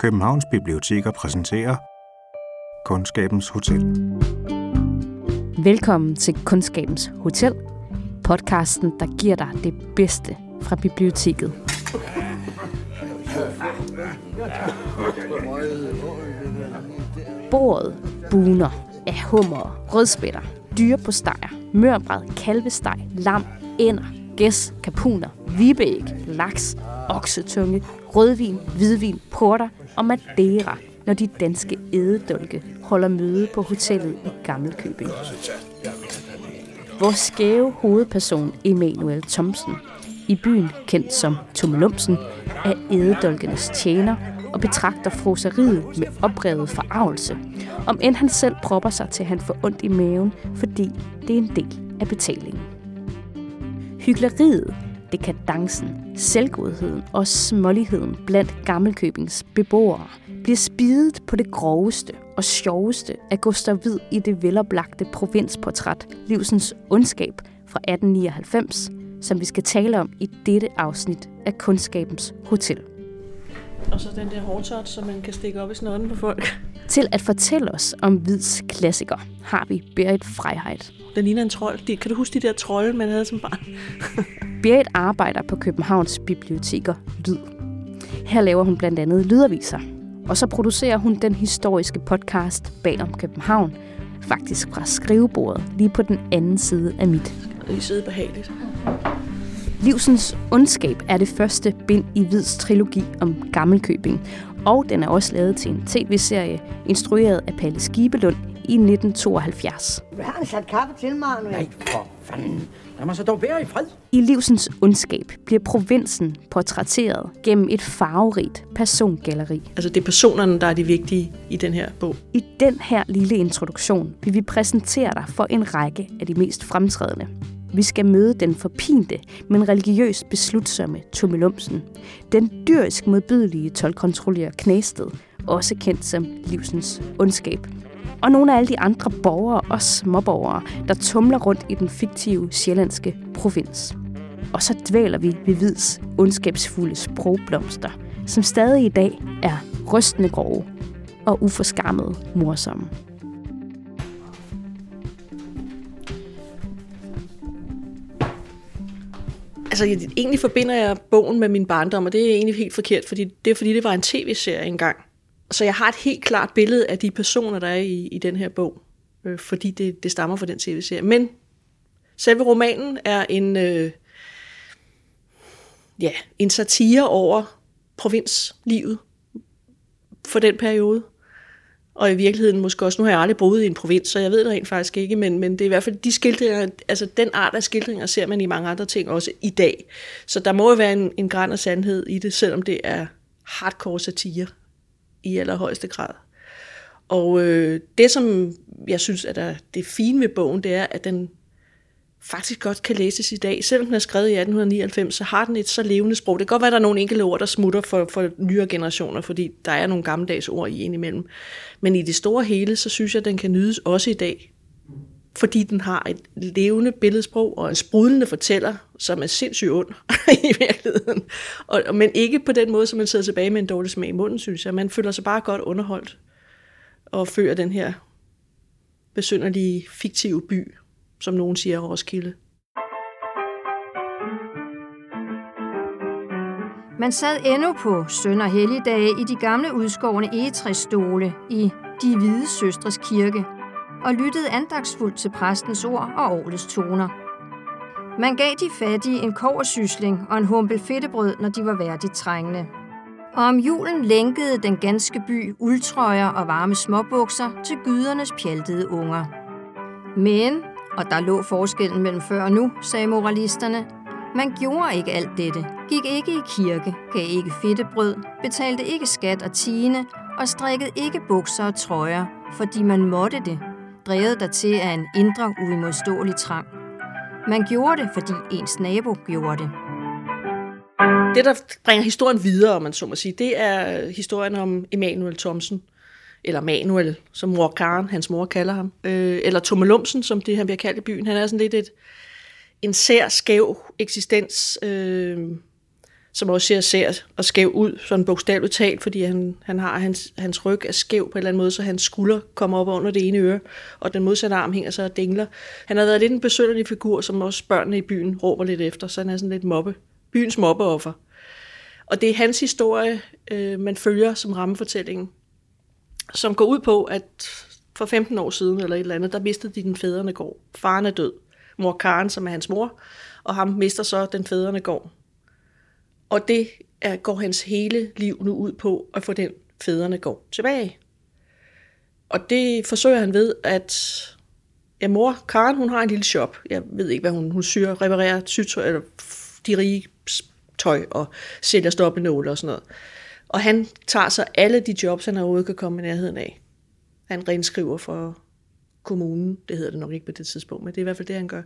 Københavns Biblioteker præsenterer Kundskabens Hotel. Velkommen til Kundskabens Hotel, podcasten, der giver dig det bedste fra biblioteket. Bordet buner af hummer, rødspætter, dyre på stejer, mørbræd, kalvesteg, lam, ænder, gæs, kapuner, vibæg, laks, oksetunge, rødvin, hvidvin, porter og madeira, når de danske ededolke holder møde på hotellet i Gammelkøbing. Vores skæve hovedperson Emanuel Thomsen, i byen kendt som Tumlumsen, er ededolkenes tjener og betragter froseriet med oprevet forarvelse, om end han selv propper sig til, at han får ondt i maven, fordi det er en del af betalingen. Hygleriet, dekadancen, selvgodheden og småligheden blandt Gammelkøbings beboere bliver spidet på det groveste og sjoveste af Gustav Hvid i det veloplagte provinsportræt Livsens ondskab fra 1899, som vi skal tale om i dette afsnit af Kundskabens Hotel. Og så den der hårdtot, som man kan stikke op i snodden på folk. Til at fortælle os om Hvids klassiker har vi Berit Freiheit. Den ligner en trold. Kan du huske de der trolde, man havde som barn? Berit arbejder på Københavns Biblioteker Lyd. Her laver hun blandt andet lydaviser. Og så producerer hun den historiske podcast Bag om København, faktisk fra skrivebordet lige på den anden side af mit. Og de sidder behageligt. Livsens ondskab er det første bind i Hvids trilogi om Gammelkøbing, og den er også lavet til en tv-serie, instrueret af Palle Skibelund i 1972. Har han sat kaffe til mig nu? Nej, for fanden. Lad mig så dog være i fred. I Livsens ondskab bliver provinsen portrætteret gennem et farverigt persongalleri. Altså det er personerne, der er de vigtige i den her bog. I den her lille introduktion vil vi præsentere dig for en række af de mest fremtrædende. Vi skal møde den forpinte, men religiøst beslutsomme Tummelumsen. Den dyrisk modbydelige tolkontrollerer Knæsted, også kendt som livsens ondskab. Og nogle af alle de andre borgere og småborgere, der tumler rundt i den fiktive sjællandske provins. Og så dvæler vi ved Hvids ondskabsfulde sprogblomster, som stadig i dag er rystende grove og uforskammet morsomme. Altså, jeg, egentlig forbinder jeg bogen med min barndom, og det er egentlig helt forkert, fordi det er fordi, det var en tv-serie engang. Så jeg har et helt klart billede af de personer, der er i, i den her bog, øh, fordi det, det stammer fra den tv-serie. Men selve romanen er en, øh, ja, en satire over provinslivet for den periode. Og i virkeligheden måske også, nu har jeg aldrig boet i en provins, så jeg ved det rent faktisk ikke, men, men det er i hvert fald de skildringer, altså den art af skildringer ser man i mange andre ting også i dag. Så der må jo være en, en græn af sandhed i det, selvom det er hardcore satire i allerhøjeste grad. Og øh, det, som jeg synes er der, det fine ved bogen, det er, at den faktisk godt kan læses i dag. Selvom den er skrevet i 1899, så har den et så levende sprog. Det kan godt være, at der er nogle enkelte ord, der smutter for, for nyere generationer, fordi der er nogle gammeldags ord i indimellem. Men i det store hele, så synes jeg, at den kan nydes også i dag. Fordi den har et levende billedsprog og en sprudlende fortæller, som er sindssygt ond i virkeligheden. Og, men ikke på den måde, som man sidder tilbage med en dårlig smag i munden, synes jeg. Man føler sig bare godt underholdt og fører den her besynderlige, fiktive by, som nogen siger Roskilde. Man sad endnu på sønder helligdage i de gamle udskårne egetræsstole i De Hvide Søstres kirke og lyttede andagsfuldt til præstens ord og årets toner. Man gav de fattige en koversysling og en humpel fedtebrød, når de var værdigt trængende. Og om julen lænkede den ganske by uldtrøjer og varme småbukser til gydernes pjaltede unger. Men og der lå forskellen mellem før og nu, sagde moralisterne. Man gjorde ikke alt dette, gik ikke i kirke, gav ikke fedtebrød, betalte ikke skat og tine og strikkede ikke bukser og trøjer, fordi man måtte det, drevet dertil af en indre uimodståelig trang. Man gjorde det, fordi ens nabo gjorde det. Det, der bringer historien videre, om man så må sige, det er historien om Emanuel Thomsen, eller Manuel, som mor Karen, hans mor kalder ham, øh, eller Tummelumsen, som det han bliver kaldt i byen. Han er sådan lidt et, en sær, skæv eksistens, øh, som også ser sær og skæv ud, sådan bogstaveligt talt, fordi han, han har hans, hans ryg er skæv på en eller anden måde, så hans skulder kommer op under det ene øre, og den modsatte arm hænger så og dingler. Han har været lidt en besønderlig figur, som også børnene i byen råber lidt efter, så han er sådan lidt mobbe, byens mobbeoffer. Og det er hans historie, øh, man følger som rammefortællingen, som går ud på, at for 15 år siden eller et eller andet, der mistede de den fædrene gård. Faren er død. Mor Karen, som er hans mor, og ham mister så den fædrene gård. Og det er, går hans hele liv nu ud på at få den fædrene gård tilbage. Og det forsøger han ved, at ja, mor Karen, hun har en lille shop. Jeg ved ikke, hvad hun, hun syr, reparerer sytøj, eller de rige tøj og sælger stoppenåle og sådan noget. Og han tager så alle de jobs, han overhovedet kan komme i nærheden af. Han renskriver for kommunen, det hedder det nok ikke på det tidspunkt, men det er i hvert fald det, han gør.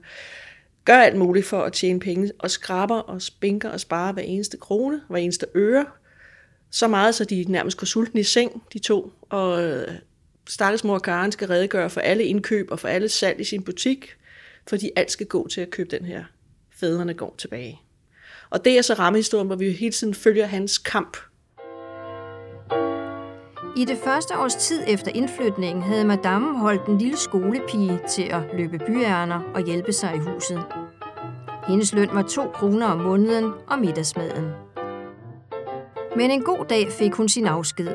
Gør alt muligt for at tjene penge, og skraber og spinker og sparer hver eneste krone, hver eneste øre. Så meget, så de nærmest går sultne i seng, de to. Og øh, stakkels mor Karen skal redegøre for alle indkøb og for alle salg i sin butik, fordi alt skal gå til at købe den her fædrene går tilbage. Og det er så rammehistorien, hvor vi hele tiden følger hans kamp. I det første års tid efter indflytningen havde madame holdt en lille skolepige til at løbe byærner og hjælpe sig i huset. Hendes løn var 2 kroner om måneden og middagsmaden. Men en god dag fik hun sin afsked.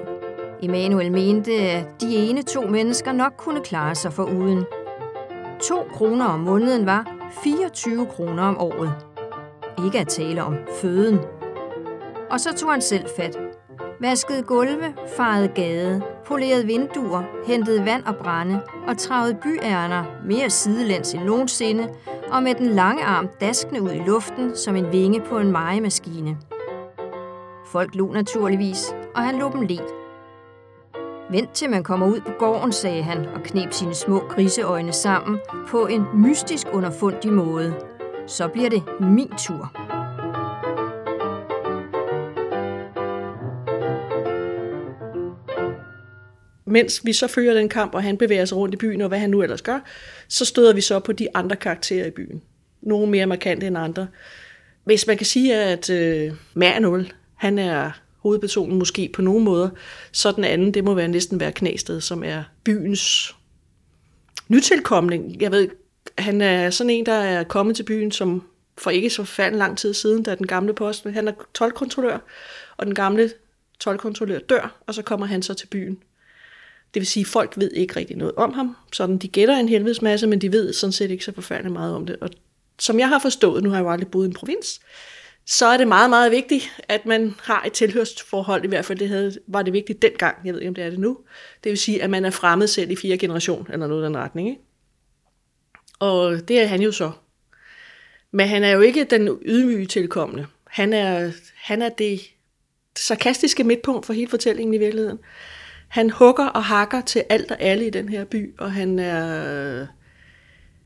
Emanuel mente, at de ene to mennesker nok kunne klare sig for uden. 2 kroner om måneden var 24 kroner om året. Ikke at tale om føden. Og så tog han selv fat. Vaskede gulve, farede gade, polerede vinduer, hentede vand og brænde og travede byærner mere sidelæns end nogensinde og med den lange arm daskende ud i luften som en vinge på en majemaskine. Folk lå naturligvis, og han lå dem let. Vent til man kommer ud på gården, sagde han og knep sine små griseøjne sammen på en mystisk underfundig måde. Så bliver det min tur. Mens vi så fører den kamp, og han bevæger sig rundt i byen, og hvad han nu ellers gør, så støder vi så på de andre karakterer i byen. Nogle mere markante end andre. Hvis man kan sige, at øh, Manuel, han er hovedpersonen måske på nogen måder, så den anden, det må være næsten være Knæsted, som er byens nytilkomling. Jeg ved, han er sådan en, der er kommet til byen som for ikke så færdig lang tid siden, da den gamle post, han er tolvkontrollør, og den gamle tolvkontrollør dør, og så kommer han så til byen. Det vil sige, at folk ved ikke rigtig noget om ham. Sådan, de gætter en helvedes masse, men de ved sådan set ikke så forfærdeligt meget om det. Og som jeg har forstået, nu har jeg jo aldrig boet i en provins, så er det meget, meget vigtigt, at man har et tilhørsforhold, i hvert fald det havde, var det vigtigt dengang, jeg ved ikke, om det er det nu. Det vil sige, at man er fremmed selv i fire generation, eller noget i den retning. Ikke? Og det er han jo så. Men han er jo ikke den ydmyge tilkommende. Han er, han er det sarkastiske midtpunkt for hele fortællingen i virkeligheden. Han hugger og hakker til alt og alle i den her by, og han er,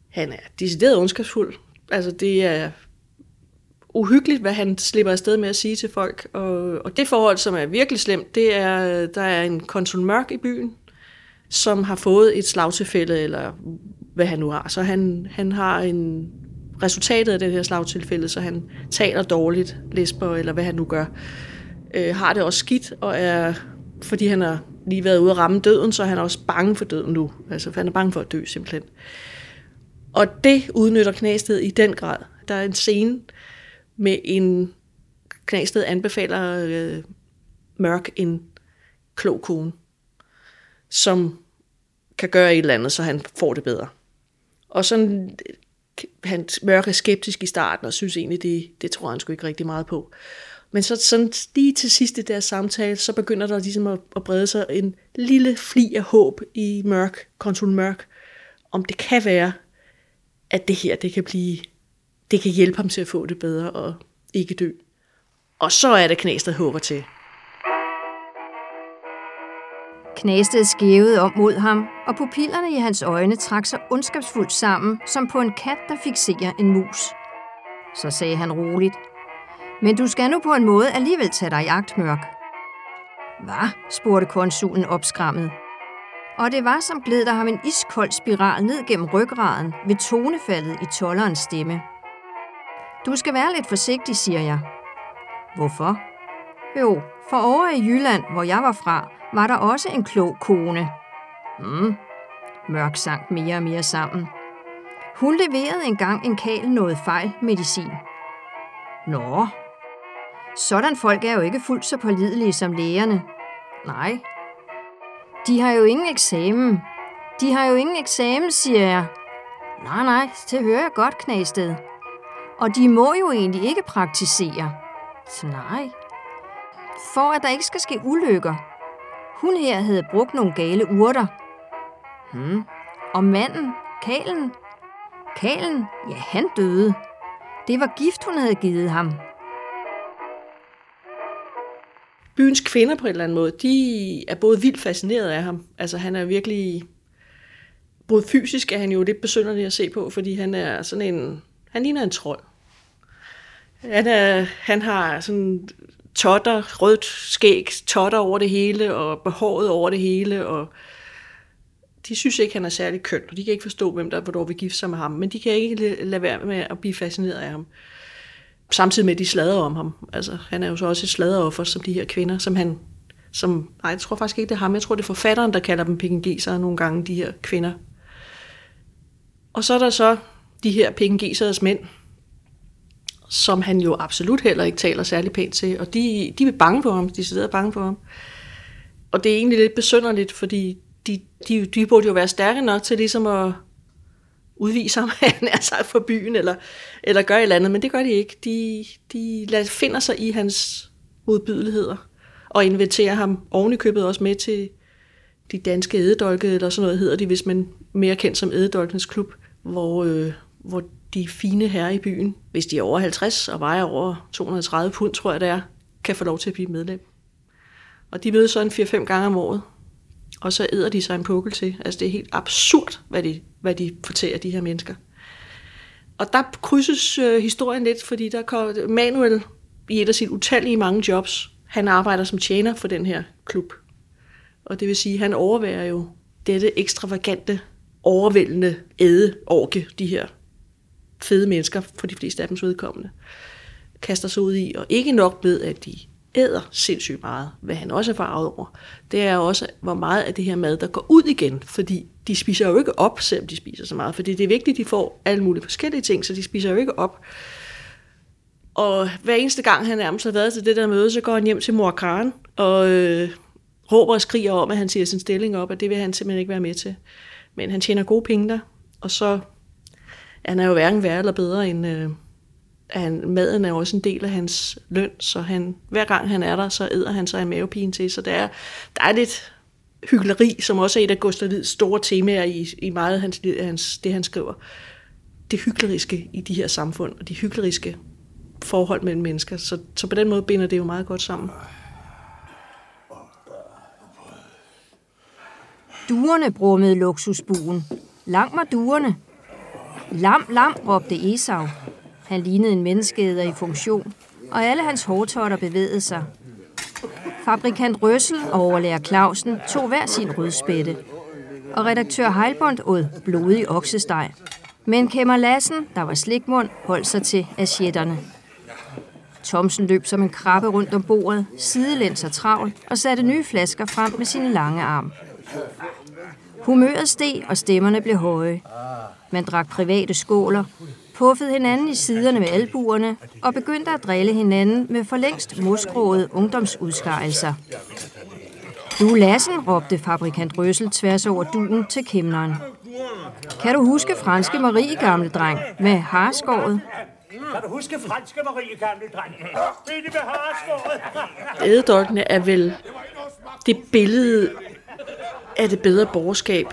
han er decideret ondskabsfuld. Altså det er uhyggeligt, hvad han slipper afsted med at sige til folk. Og, og det forhold, som er virkelig slemt, det er, der er en konsul Mørk i byen, som har fået et slagtilfælde, eller hvad han nu har. Så han, han har en resultatet af det her slagtilfælde, så han taler dårligt, lesber, eller hvad han nu gør. Øh, har det også skidt, og er, fordi han har lige været ude at ramme døden, så han er også bange for døden nu. Altså, han er bange for at dø, simpelthen. Og det udnytter Knæsted i den grad. Der er en scene med en... Knæsted anbefaler øh, Mørk en klog kone, som kan gøre et eller andet, så han får det bedre. Og sådan, øh, han Mørk er skeptisk i starten, og synes egentlig, det, det tror han sgu ikke rigtig meget på. Men så sådan lige til sidst i deres samtale, så begynder der ligesom at, at brede sig en lille fli af håb i Mørk, konsul Mørk, om det kan være, at det her, det kan blive, det kan hjælpe ham til at få det bedre og ikke dø. Og så er det Knæs, håber til. Knæsted skævede om mod ham, og pupillerne i hans øjne trak sig ondskabsfuldt sammen, som på en kat, der fikserer en mus. Så sagde han roligt, men du skal nu på en måde alligevel tage dig i agt, Mørk. Hvad? spurgte konsulen opskrammet. Og det var som gled der ham en iskold spiral ned gennem ryggraden ved tonefaldet i tollerens stemme. Du skal være lidt forsigtig, siger jeg. Hvorfor? Jo, for over i Jylland, hvor jeg var fra, var der også en klog kone. Hmm, mørk sank mere og mere sammen. Hun leverede engang en kal noget fejl medicin. Nå, sådan folk er jo ikke fuldt så pålidelige som lægerne. Nej. De har jo ingen eksamen. De har jo ingen eksamen, siger jeg. Nej, nej, det hører jeg godt, Knæsted. Og de må jo egentlig ikke praktisere. Så nej. For at der ikke skal ske ulykker. Hun her havde brugt nogle gale urter. Hmm. Og manden, Kalen. Kalen, ja, han døde. Det var gift, hun havde givet ham byens kvinder på en eller anden måde, de er både vildt fascineret af ham. Altså han er virkelig, både fysisk er han jo lidt besynderlig at se på, fordi han er sådan en, han ligner en trold. Han, er, han har sådan totter, rødt skæg, totter over det hele, og behåret over det hele, og de synes ikke, han er særlig køn, og de kan ikke forstå, hvem der hvornår vil gifte sig med ham, men de kan ikke lade være med at blive fascineret af ham samtidig med, at de slader om ham. Altså, han er jo så også et sladeroffer, som de her kvinder, som han, som, nej, jeg tror faktisk ikke, det er ham. Jeg tror, det er forfatteren, der kalder dem pengegisere nogle gange, de her kvinder. Og så er der så de her pengegiseres mænd, som han jo absolut heller ikke taler særlig pænt til, og de, de er bange for ham, de sidder bange for ham. Og det er egentlig lidt besynderligt, fordi de, de, de burde jo være stærke nok til ligesom at udvise ham, han er sagt for byen, eller, eller gør et eller andet, men det gør de ikke. De, de finder sig i hans modbydeligheder, og inviterer ham ovenikøbet købet også med til de danske ædedolke, eller sådan noget hedder de, hvis man mere kendt som ædedolkenes klub, hvor, øh, hvor de fine herrer i byen, hvis de er over 50 og vejer over 230 pund, tror jeg det er, kan få lov til at blive medlem. Og de mødes så en 4-5 gange om året, og så æder de sig en pukkel til. Altså det er helt absurd, hvad de, hvad de fortæller de her mennesker. Og der krydses øh, historien lidt, fordi der kommer Manuel i et af sine utallige mange jobs. Han arbejder som tjener for den her klub. Og det vil sige, at han overværer jo dette ekstravagante, overvældende æde-orke, de her fede mennesker, for de fleste af dem vedkommende, kaster sig ud i. Og ikke nok med, at de æder sindssygt meget, hvad han også er farvet over, det er også, hvor meget af det her mad, der går ud igen, fordi de spiser jo ikke op, selvom de spiser så meget, fordi det er vigtigt, at de får alle mulige forskellige ting, så de spiser jo ikke op. Og hver eneste gang, han nærmest har været til det der møde, så går han hjem til mor Karen og øh, råber og skriger om, at han siger sin stilling op, og det vil han simpelthen ikke være med til. Men han tjener gode penge der, og så han er jo hverken værre eller bedre end, øh, han, maden er jo også en del af hans løn, så han, hver gang han er der, så æder han sig en mavepine til. Så der er, der er lidt hyggeleri, som også er et af Gustav Lids store temaer i, i meget af hans, hans, det, han skriver. Det hykleriske i de her samfund, og de hykleriske forhold mellem mennesker. Så, så på den måde binder det jo meget godt sammen. Duerne brummede luksusbuen. Lang var duerne. Lam, lam, råbte Esau. Han lignede en menneskeæder i funktion, og alle hans hårtotter bevægede sig. Fabrikant Røssel og overlærer Clausen tog hver sin rødspætte, og redaktør Heilbond åd blodig oksesteg. Men Kemmer Lassen, der var slikmund, holdt sig til asjetterne. Thomsen løb som en krabbe rundt om bordet, sidelæns og travl, og satte nye flasker frem med sine lange arm. Humøret steg, og stemmerne blev høje. Man drak private skåler, puffede hinanden i siderne med albuerne og begyndte at drille hinanden med for længst moskråede ungdomsudskejelser. Du Lassen, råbte fabrikant Røssel tværs over duen til kæmneren. Kan du huske franske Marie, gamle dreng, med harskåret? Kan du huske franske Marie, gamle dreng? Det er med harskåret. Ædedolkene er vel det billede af det bedre borgerskab,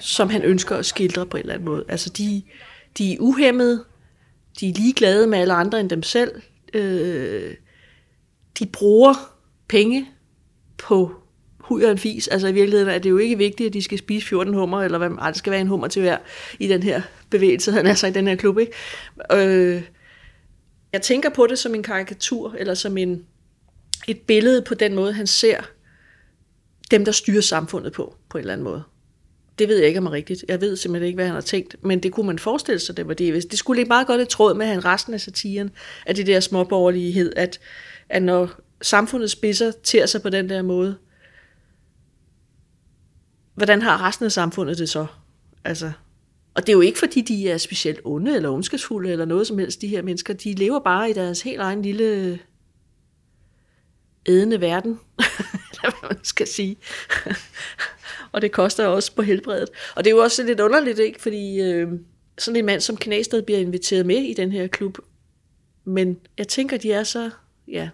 som han ønsker at skildre på en eller anden måde. Altså de, de er uhemmede, de er ligeglade med alle andre end dem selv, øh, de bruger penge på hud og en fis. Altså i virkeligheden er det jo ikke vigtigt, at de skal spise 14 hummer, eller hvad ej, det skal være en hummer til hver i den her bevægelse, han er så i den her klub. Ikke? Øh, jeg tænker på det som en karikatur, eller som en, et billede på den måde, han ser dem, der styrer samfundet på, på en eller anden måde. Det ved jeg ikke om er rigtigt. Jeg ved simpelthen ikke, hvad han har tænkt. Men det kunne man forestille sig, det var det. Det skulle ikke meget godt i tråd med han resten af satiren, af det der småborgerlighed, at, at når samfundet spidser til sig på den der måde, hvordan har resten af samfundet det så? Altså, og det er jo ikke, fordi de er specielt onde eller ondskabsfulde eller noget som helst, de her mennesker. De lever bare i deres helt egen lille ædende verden, eller hvad man skal sige og det koster også på helbredet. Og det er jo også lidt underligt, ikke? Fordi øh, sådan en mand som Knæsted bliver inviteret med i den her klub. Men jeg tænker, de er så, ja,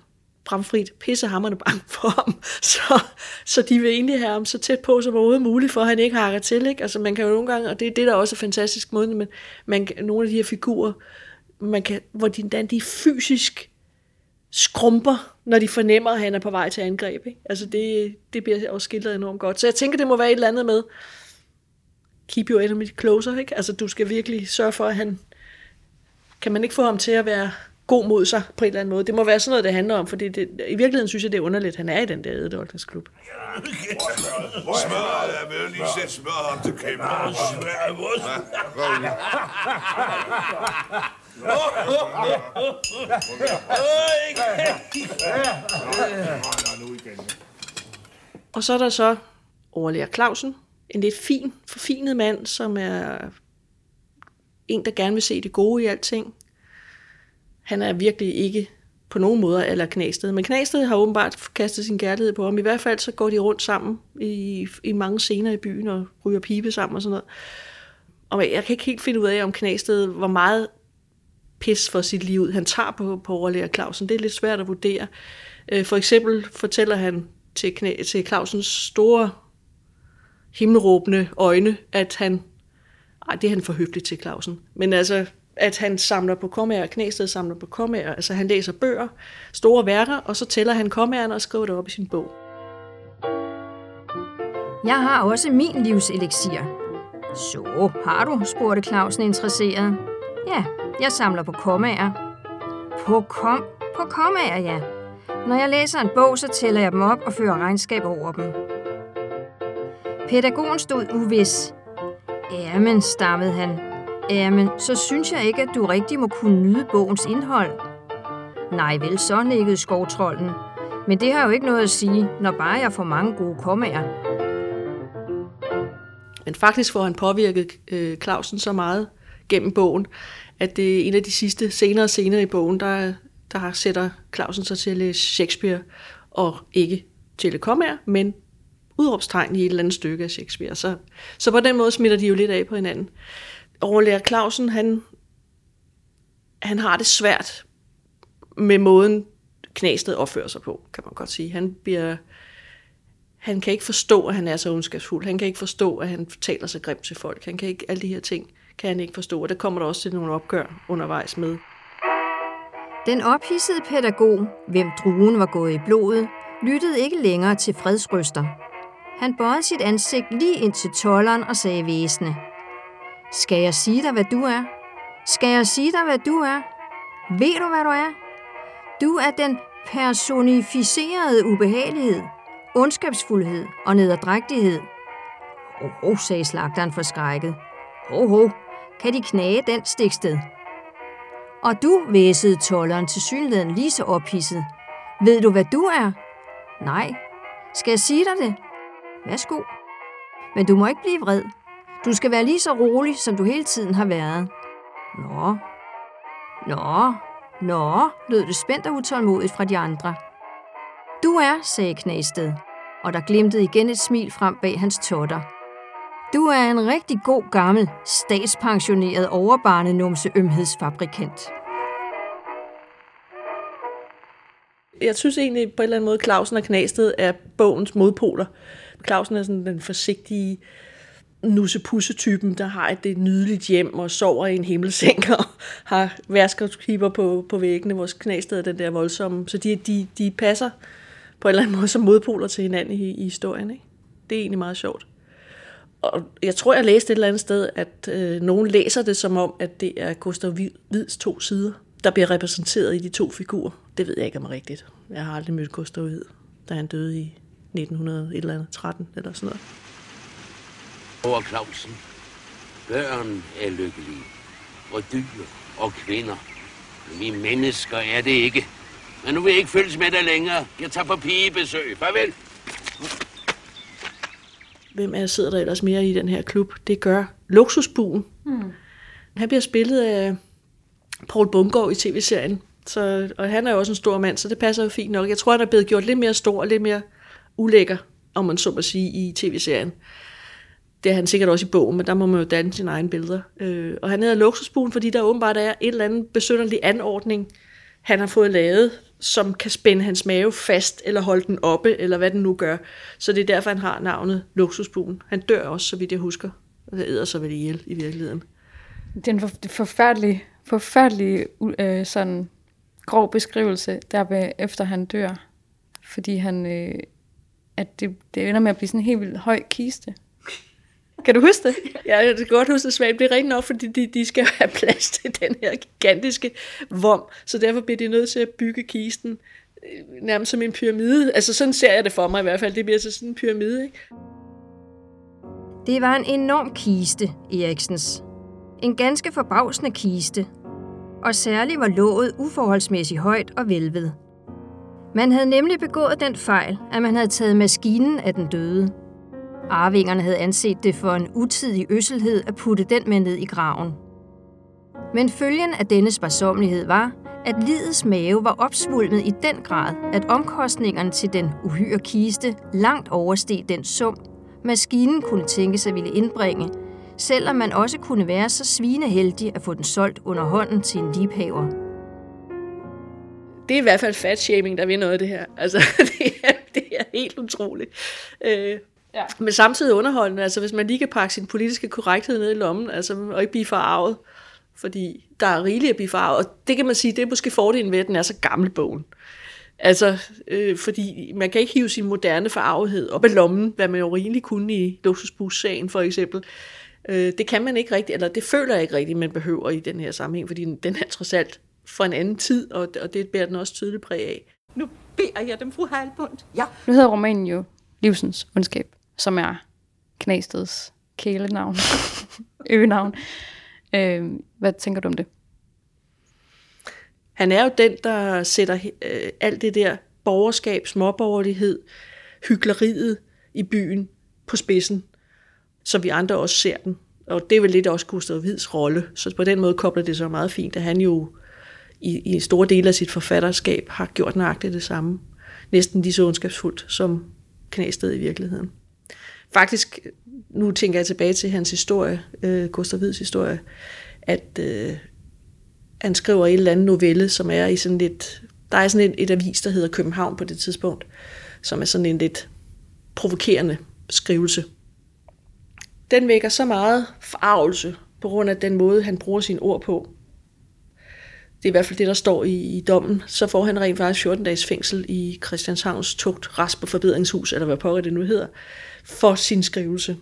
bramfrit pissehammerne bange for ham, så, så de vil egentlig have ham så tæt på som overhovedet muligt, for at han ikke hakker til. Ikke? Altså man kan jo nogle gange, og det er det, der også er fantastisk måde, men man, nogle af de her figurer, man kan, hvor de, de fysisk skrumper, når de fornemmer, at han er på vej til angreb. Ikke? Altså det, det bliver også skildret enormt godt. Så jeg tænker, det må være et eller andet med, keep your enemy closer. Ikke? Altså du skal virkelig sørge for, at han, kan man ikke få ham til at være god mod sig på en eller anden måde. Det må være sådan noget, det handler om, for det, i virkeligheden synes jeg, det er underligt, at han er i den der ædedoldningsklub. Smør, jeg vil lige sætte smør til. Og så er der så overlærer Clausen, en lidt fin, forfinet mand, som er en, der gerne vil se det gode i alting. Han er virkelig ikke på nogen måder eller Knæsted. Men Knæsted har åbenbart kastet sin kærlighed på ham. I hvert fald så går de rundt sammen i, i mange scener i byen og ryger pibe sammen og sådan noget. Og jeg kan ikke helt finde ud af, om Knæsted hvor meget pis for sit liv han tager på, på overlærer Clausen. Det er lidt svært at vurdere. Øh, for eksempel fortæller han til, knæ, til Clausens store himmelråbende øjne, at han... Ej, det er han for høflig til, Clausen. Men altså, at han samler på kommager, Knæsted samler på kommager, altså han læser bøger, store værker, og så tæller han kommagerne og skriver det op i sin bog. Jeg har også min livseliksir. Så, har du, spurgte Clausen interesseret. Ja, jeg samler på kommaer. På kom på kommaer, ja. Når jeg læser en bog, så tæller jeg dem op og fører regnskab over dem. Pædagogen stod uvis. Jamen, stammede han. Jamen, så synes jeg ikke, at du rigtig må kunne nyde bogens indhold. Nej vel, så nikkede skovtrollen. Men det har jo ikke noget at sige, når bare jeg får mange gode kommaer. Men faktisk får han påvirket øh, Clausen så meget gennem bogen, at det er en af de sidste senere scener i bogen, der, der sætter Clausen sig til at læse Shakespeare, og ikke til men udråbstegn i et eller andet stykke af Shakespeare. Så, så på den måde smitter de jo lidt af på hinanden overlærer Clausen, han, han har det svært med måden, Knæsted opfører sig på, kan man godt sige. Han bliver han kan ikke forstå, at han er så ondskabsfuld. Han kan ikke forstå, at han taler så grimt til folk. Han kan ikke, alle de her ting kan han ikke forstå, og der kommer der også til nogle opgør undervejs med. Den ophidsede pædagog, hvem druen var gået i blodet, lyttede ikke længere til fredsryster. Han bøjede sit ansigt lige ind til tolleren og sagde væsende – skal jeg sige dig, hvad du er? Skal jeg sige dig, hvad du er? Ved du, hvad du er? Du er den personificerede ubehagelighed, ondskabsfuldhed og nederdrægtighed. Ho, ho, sagde slagteren forskrækket. Ho, ho, kan de knage den stiksted? Og du, væsede tolleren til synligheden lige så ophidset. Ved du, hvad du er? Nej. Skal jeg sige dig det? Værsgo. Men du må ikke blive vred. Du skal være lige så rolig, som du hele tiden har været. Nå. Nå. Nå, lød det spændt og utålmodigt fra de andre. Du er, sagde Knæsted, og der glimtede igen et smil frem bag hans totter. Du er en rigtig god gammel, statspensioneret overbarnenumse ømhedsfabrikant. Jeg synes egentlig på en eller anden måde, Clausen og Knasted er bogens modpoler. Clausen er sådan den forsigtige, nussepusse-typen, der har et, et nydeligt hjem og sover i en himmelseng og har værskabskiber på, på væggene, vores knæsted den der voldsomme. Så de, de, de passer på en eller anden måde som modpoler til hinanden i, i historien. Ikke? Det er egentlig meget sjovt. Og jeg tror, jeg læste et eller andet sted, at øh, nogen læser det som om, at det er Gustav Hvids to sider, der bliver repræsenteret i de to figurer. Det ved jeg ikke om er rigtigt. Jeg har aldrig mødt Gustav Hvid, da han døde i 1913 eller sådan noget. Over Clausen. Børn er lykkelige. Og dyr og kvinder. Men vi mennesker er det ikke. Men nu vil jeg ikke følges med dig længere. Jeg tager på pigebesøg. Farvel. Hvem er sidder der ellers mere i den her klub? Det gør Luksusbuen. Hmm. Han bliver spillet af Paul Bungård i tv-serien. Så, og han er jo også en stor mand, så det passer jo fint nok. Jeg tror, han er blevet gjort lidt mere stor og lidt mere ulækker, om man så må sige, i tv-serien. Det er han sikkert også i bogen, men der må man jo danne sine egne billeder. Øh, og han hedder Luksusbuen, fordi der åbenbart er et eller andet besynderlig anordning, han har fået lavet, som kan spænde hans mave fast, eller holde den oppe, eller hvad den nu gør. Så det er derfor, han har navnet Luksusbuen. Han dør også, så vidt jeg husker. Og det æder så vel ihjel i virkeligheden. Det er en forfærdelig, forfærdelig øh, sådan grov beskrivelse, der ved, efter han dør. Fordi han, øh, at det, det ender med at blive sådan en helt vildt høj kiste. Kan du huske det? Ja, jeg kan godt huske det, Svend. Det er rigtigt nok, fordi de, de skal have plads til den her gigantiske vom. Så derfor bliver de nødt til at bygge kisten øh, nærmest som en pyramide. Altså sådan ser jeg det for mig i hvert fald. Det bliver så sådan en pyramide, ikke? Det var en enorm kiste, Eriksens. En ganske forbavsende kiste. Og særligt var låget uforholdsmæssigt højt og velved. Man havde nemlig begået den fejl, at man havde taget maskinen af den døde. Arvingerne havde anset det for en utidig øsselhed at putte den med ned i graven. Men følgen af denne sparsommelighed var, at lidets mave var opsvulmet i den grad, at omkostningerne til den uhyre kiste langt oversteg den sum, maskinen kunne tænke sig ville indbringe, selvom man også kunne være så svineheldig at få den solgt under hånden til en liebhaver. Det er i hvert fald fat-shaming, der vil noget af det her. Altså, det er, det er helt utroligt. Øh, ja. Men samtidig underholdende, altså hvis man lige kan pakke sin politiske korrekthed ned i lommen, altså, og ikke blive forarvet, fordi der er rigeligt at blive forarvet, og det kan man sige, det er måske fordelen ved, at den er så gammel bogen. Altså, øh, fordi man kan ikke hive sin moderne forarvethed op af lommen, hvad man jo rigeligt kunne i luksusbus-sagen for eksempel. Øh, det kan man ikke rigtigt, eller det føler jeg ikke rigtigt, man behøver i den her sammenhæng, fordi den er trods alt fra en anden tid, og, og det bærer den også tydeligt præg af. Nu beder jeg dem, fru Halbund. Ja. Nu hedder romanen jo Livsens ondskab, som er Knæsteds kælenavn, øgenavn. Øh, hvad tænker du om det? Han er jo den, der sætter øh, alt det der borgerskab, småborgerlighed, hyggeleriet i byen på spidsen, så vi andre også ser den. Og det er vel lidt også Gustav Hvids rolle, så på den måde kobler det så meget fint, at han jo i, i store dele af sit forfatterskab har gjort nøjagtigt det samme. Næsten lige så ondskabsfuldt som Knæsted i virkeligheden. Faktisk, nu tænker jeg tilbage til hans historie, øh, Gustav Hvids historie, at øh, han skriver en eller anden novelle, som er i sådan lidt... Der er sådan et, et avis, der hedder København på det tidspunkt, som er sådan en lidt provokerende skrivelse. Den vækker så meget forarvelse på grund af den måde, han bruger sine ord på. Det er i hvert fald det, der står i, i dommen. Så får han rent faktisk 14 dages fængsel i Christianshavns tugt, rest på forbedringshus, eller hvad pokker det nu hedder, for sin skrivelse.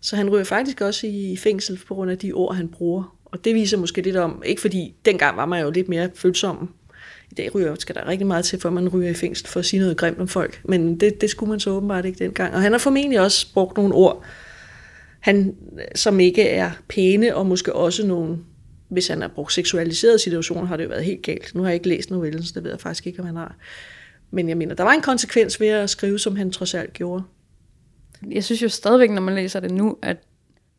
Så han ryger faktisk også i fængsel på grund af de ord, han bruger. Og det viser måske lidt om, ikke fordi dengang var man jo lidt mere følsom. I dag ryger, skal der rigtig meget til, for man ryger i fængsel for at sige noget grimt om folk. Men det, det skulle man så åbenbart ikke dengang. Og han har formentlig også brugt nogle ord, han, som ikke er pæne, og måske også nogle, hvis han har brugt seksualiserede situationer, har det jo været helt galt. Nu har jeg ikke læst novellen, så det ved jeg faktisk ikke, om han har. Men jeg mener, der var en konsekvens ved at skrive, som han trods alt gjorde. Jeg synes jo stadigvæk, når man læser det nu, at,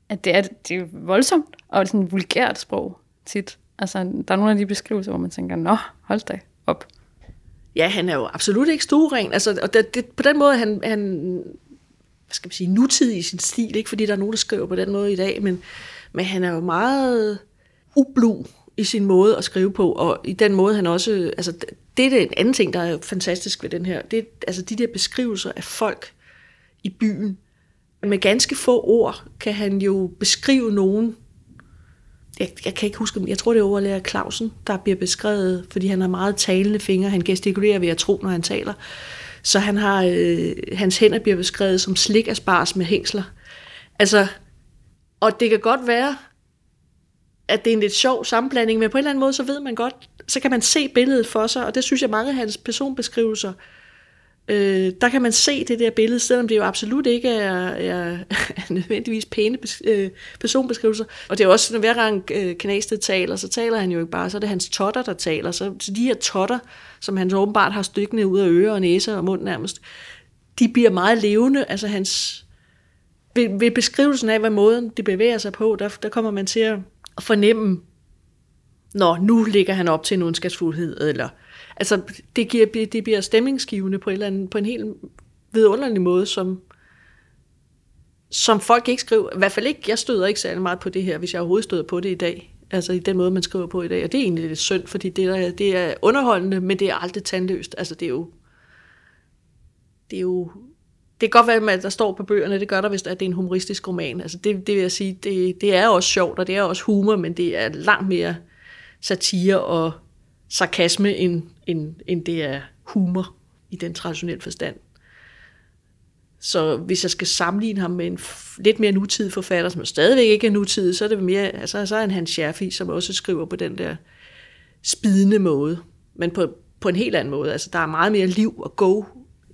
at det, er, det er voldsomt, og sådan et vulgært sprog tit. Altså, der er nogle af de beskrivelser, hvor man tænker, nå, hold da op. Ja, han er jo absolut ikke stueren. Altså, og det, det, på den måde, han, han hvad skal man sige, nutidig i sin stil, ikke fordi der er nogen, der skriver på den måde i dag, men, men han er jo meget ublu i sin måde at skrive på, og i den måde han også, altså det er en anden ting, der er fantastisk ved den her, det er altså de der beskrivelser af folk i byen. Med ganske få ord kan han jo beskrive nogen, jeg, jeg kan ikke huske, jeg tror det er overlærer Clausen, der bliver beskrevet, fordi han har meget talende fingre, han gestikulerer ved at tro, når han taler. Så han har, øh, hans hænder bliver beskrevet som slik af spars med hængsler. Altså, og det kan godt være, at det er en lidt sjov sammenblanding, men på en eller anden måde, så ved man godt, så kan man se billedet for sig, og det synes jeg mange af hans personbeskrivelser øh, der kan man se det der billede, selvom det jo absolut ikke er, er, er nødvendigvis pæne bes, øh, personbeskrivelser. Og det er også, når hver gang øh, Knæsted taler, så taler han jo ikke bare, så er det hans totter, der taler. Så, så de her totter, som han så åbenbart har stykkende ud af ører og næse og mund nærmest, de bliver meget levende. Altså hans, ved, ved beskrivelsen af, hvad måden det bevæger sig på, der, der kommer man til at fornemme, når nu ligger han op til en ondskabsfuldhed, eller altså det, giver, det bliver stemningsgivende på en, eller anden, på en helt vidunderlig måde, som, som folk ikke skriver, i hvert fald ikke, jeg støder ikke særlig meget på det her, hvis jeg overhovedet støder på det i dag, altså i den måde, man skriver på i dag, og det er egentlig lidt synd, fordi det er, det er underholdende, men det er aldrig tandløst, altså det er jo, det er jo, det kan godt være, at der står på bøgerne, det gør der, hvis det er en humoristisk roman, altså det, det vil jeg sige, det, det er også sjovt, og det er også humor, men det er langt mere satire og sarkasme, end, end, end det er humor i den traditionelle forstand. Så hvis jeg skal sammenligne ham med en lidt mere nutidig forfatter, som stadigvæk ikke er nutidig, så er det mere, altså, så er han Hans Scherfi, som også skriver på den der spidende måde, men på, på en helt anden måde. Altså, der er meget mere liv og go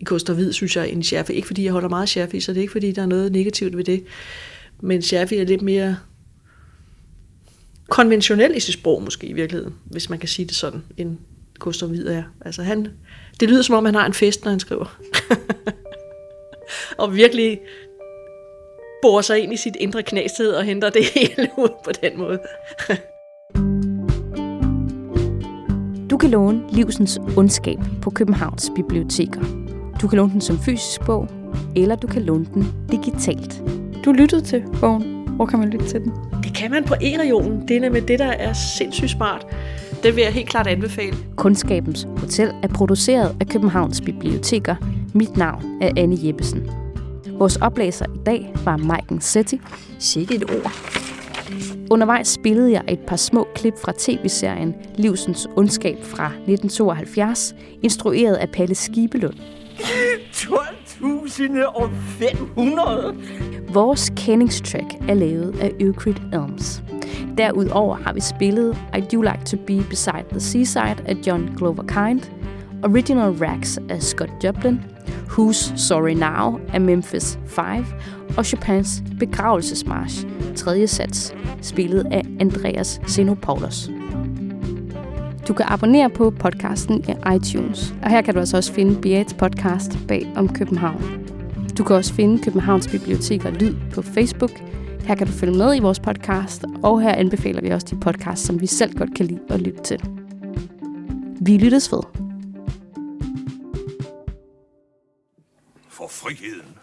i Koster Hvid, synes jeg, end Scherfi. Ikke fordi jeg holder meget Scherfi, så det er ikke fordi, der er noget negativt ved det. Men Scherfi er lidt mere konventionel i sit sprog måske i virkeligheden, hvis man kan sige det sådan, end Gustav Hvid er. Altså han, det lyder som om, han har en fest, når han skriver. og virkelig borer sig ind i sit indre knæsted og henter det hele ud på den måde. du kan låne Livsens Ondskab på Københavns Biblioteker. Du kan låne den som fysisk bog, eller du kan låne den digitalt. Du lyttede til bogen. Hvor kan man lytte til den? Det kan man på e-regionen. Det er nemlig det, der er sindssygt smart. Det vil jeg helt klart anbefale. Kundskabens Hotel er produceret af Københavns Biblioteker. Mit navn er Anne Jeppesen. Vores oplæser i dag var Maiken Setti. Sikke et ord. Undervejs spillede jeg et par små klip fra tv-serien Livsens Ondskab fra 1972, instrueret af Palle Skibelund. 12.500! Vores kendingstrack er lavet af Euclid Elms. Derudover har vi spillet I Do Like To Be Beside The Seaside af John Glover Kind, Original Rags af Scott Joplin, Who's Sorry Now af Memphis 5 og Chopins Begravelsesmarsch, tredje sats, spillet af Andreas Xenopoulos. Du kan abonnere på podcasten i iTunes, og her kan du altså også finde Beats podcast bag om København. Du kan også finde Københavns Bibliotek og Lyd på Facebook. Her kan du følge med i vores podcast, og her anbefaler vi også de podcasts, som vi selv godt kan lide at lytte til. Vi lyttes ved. For friheden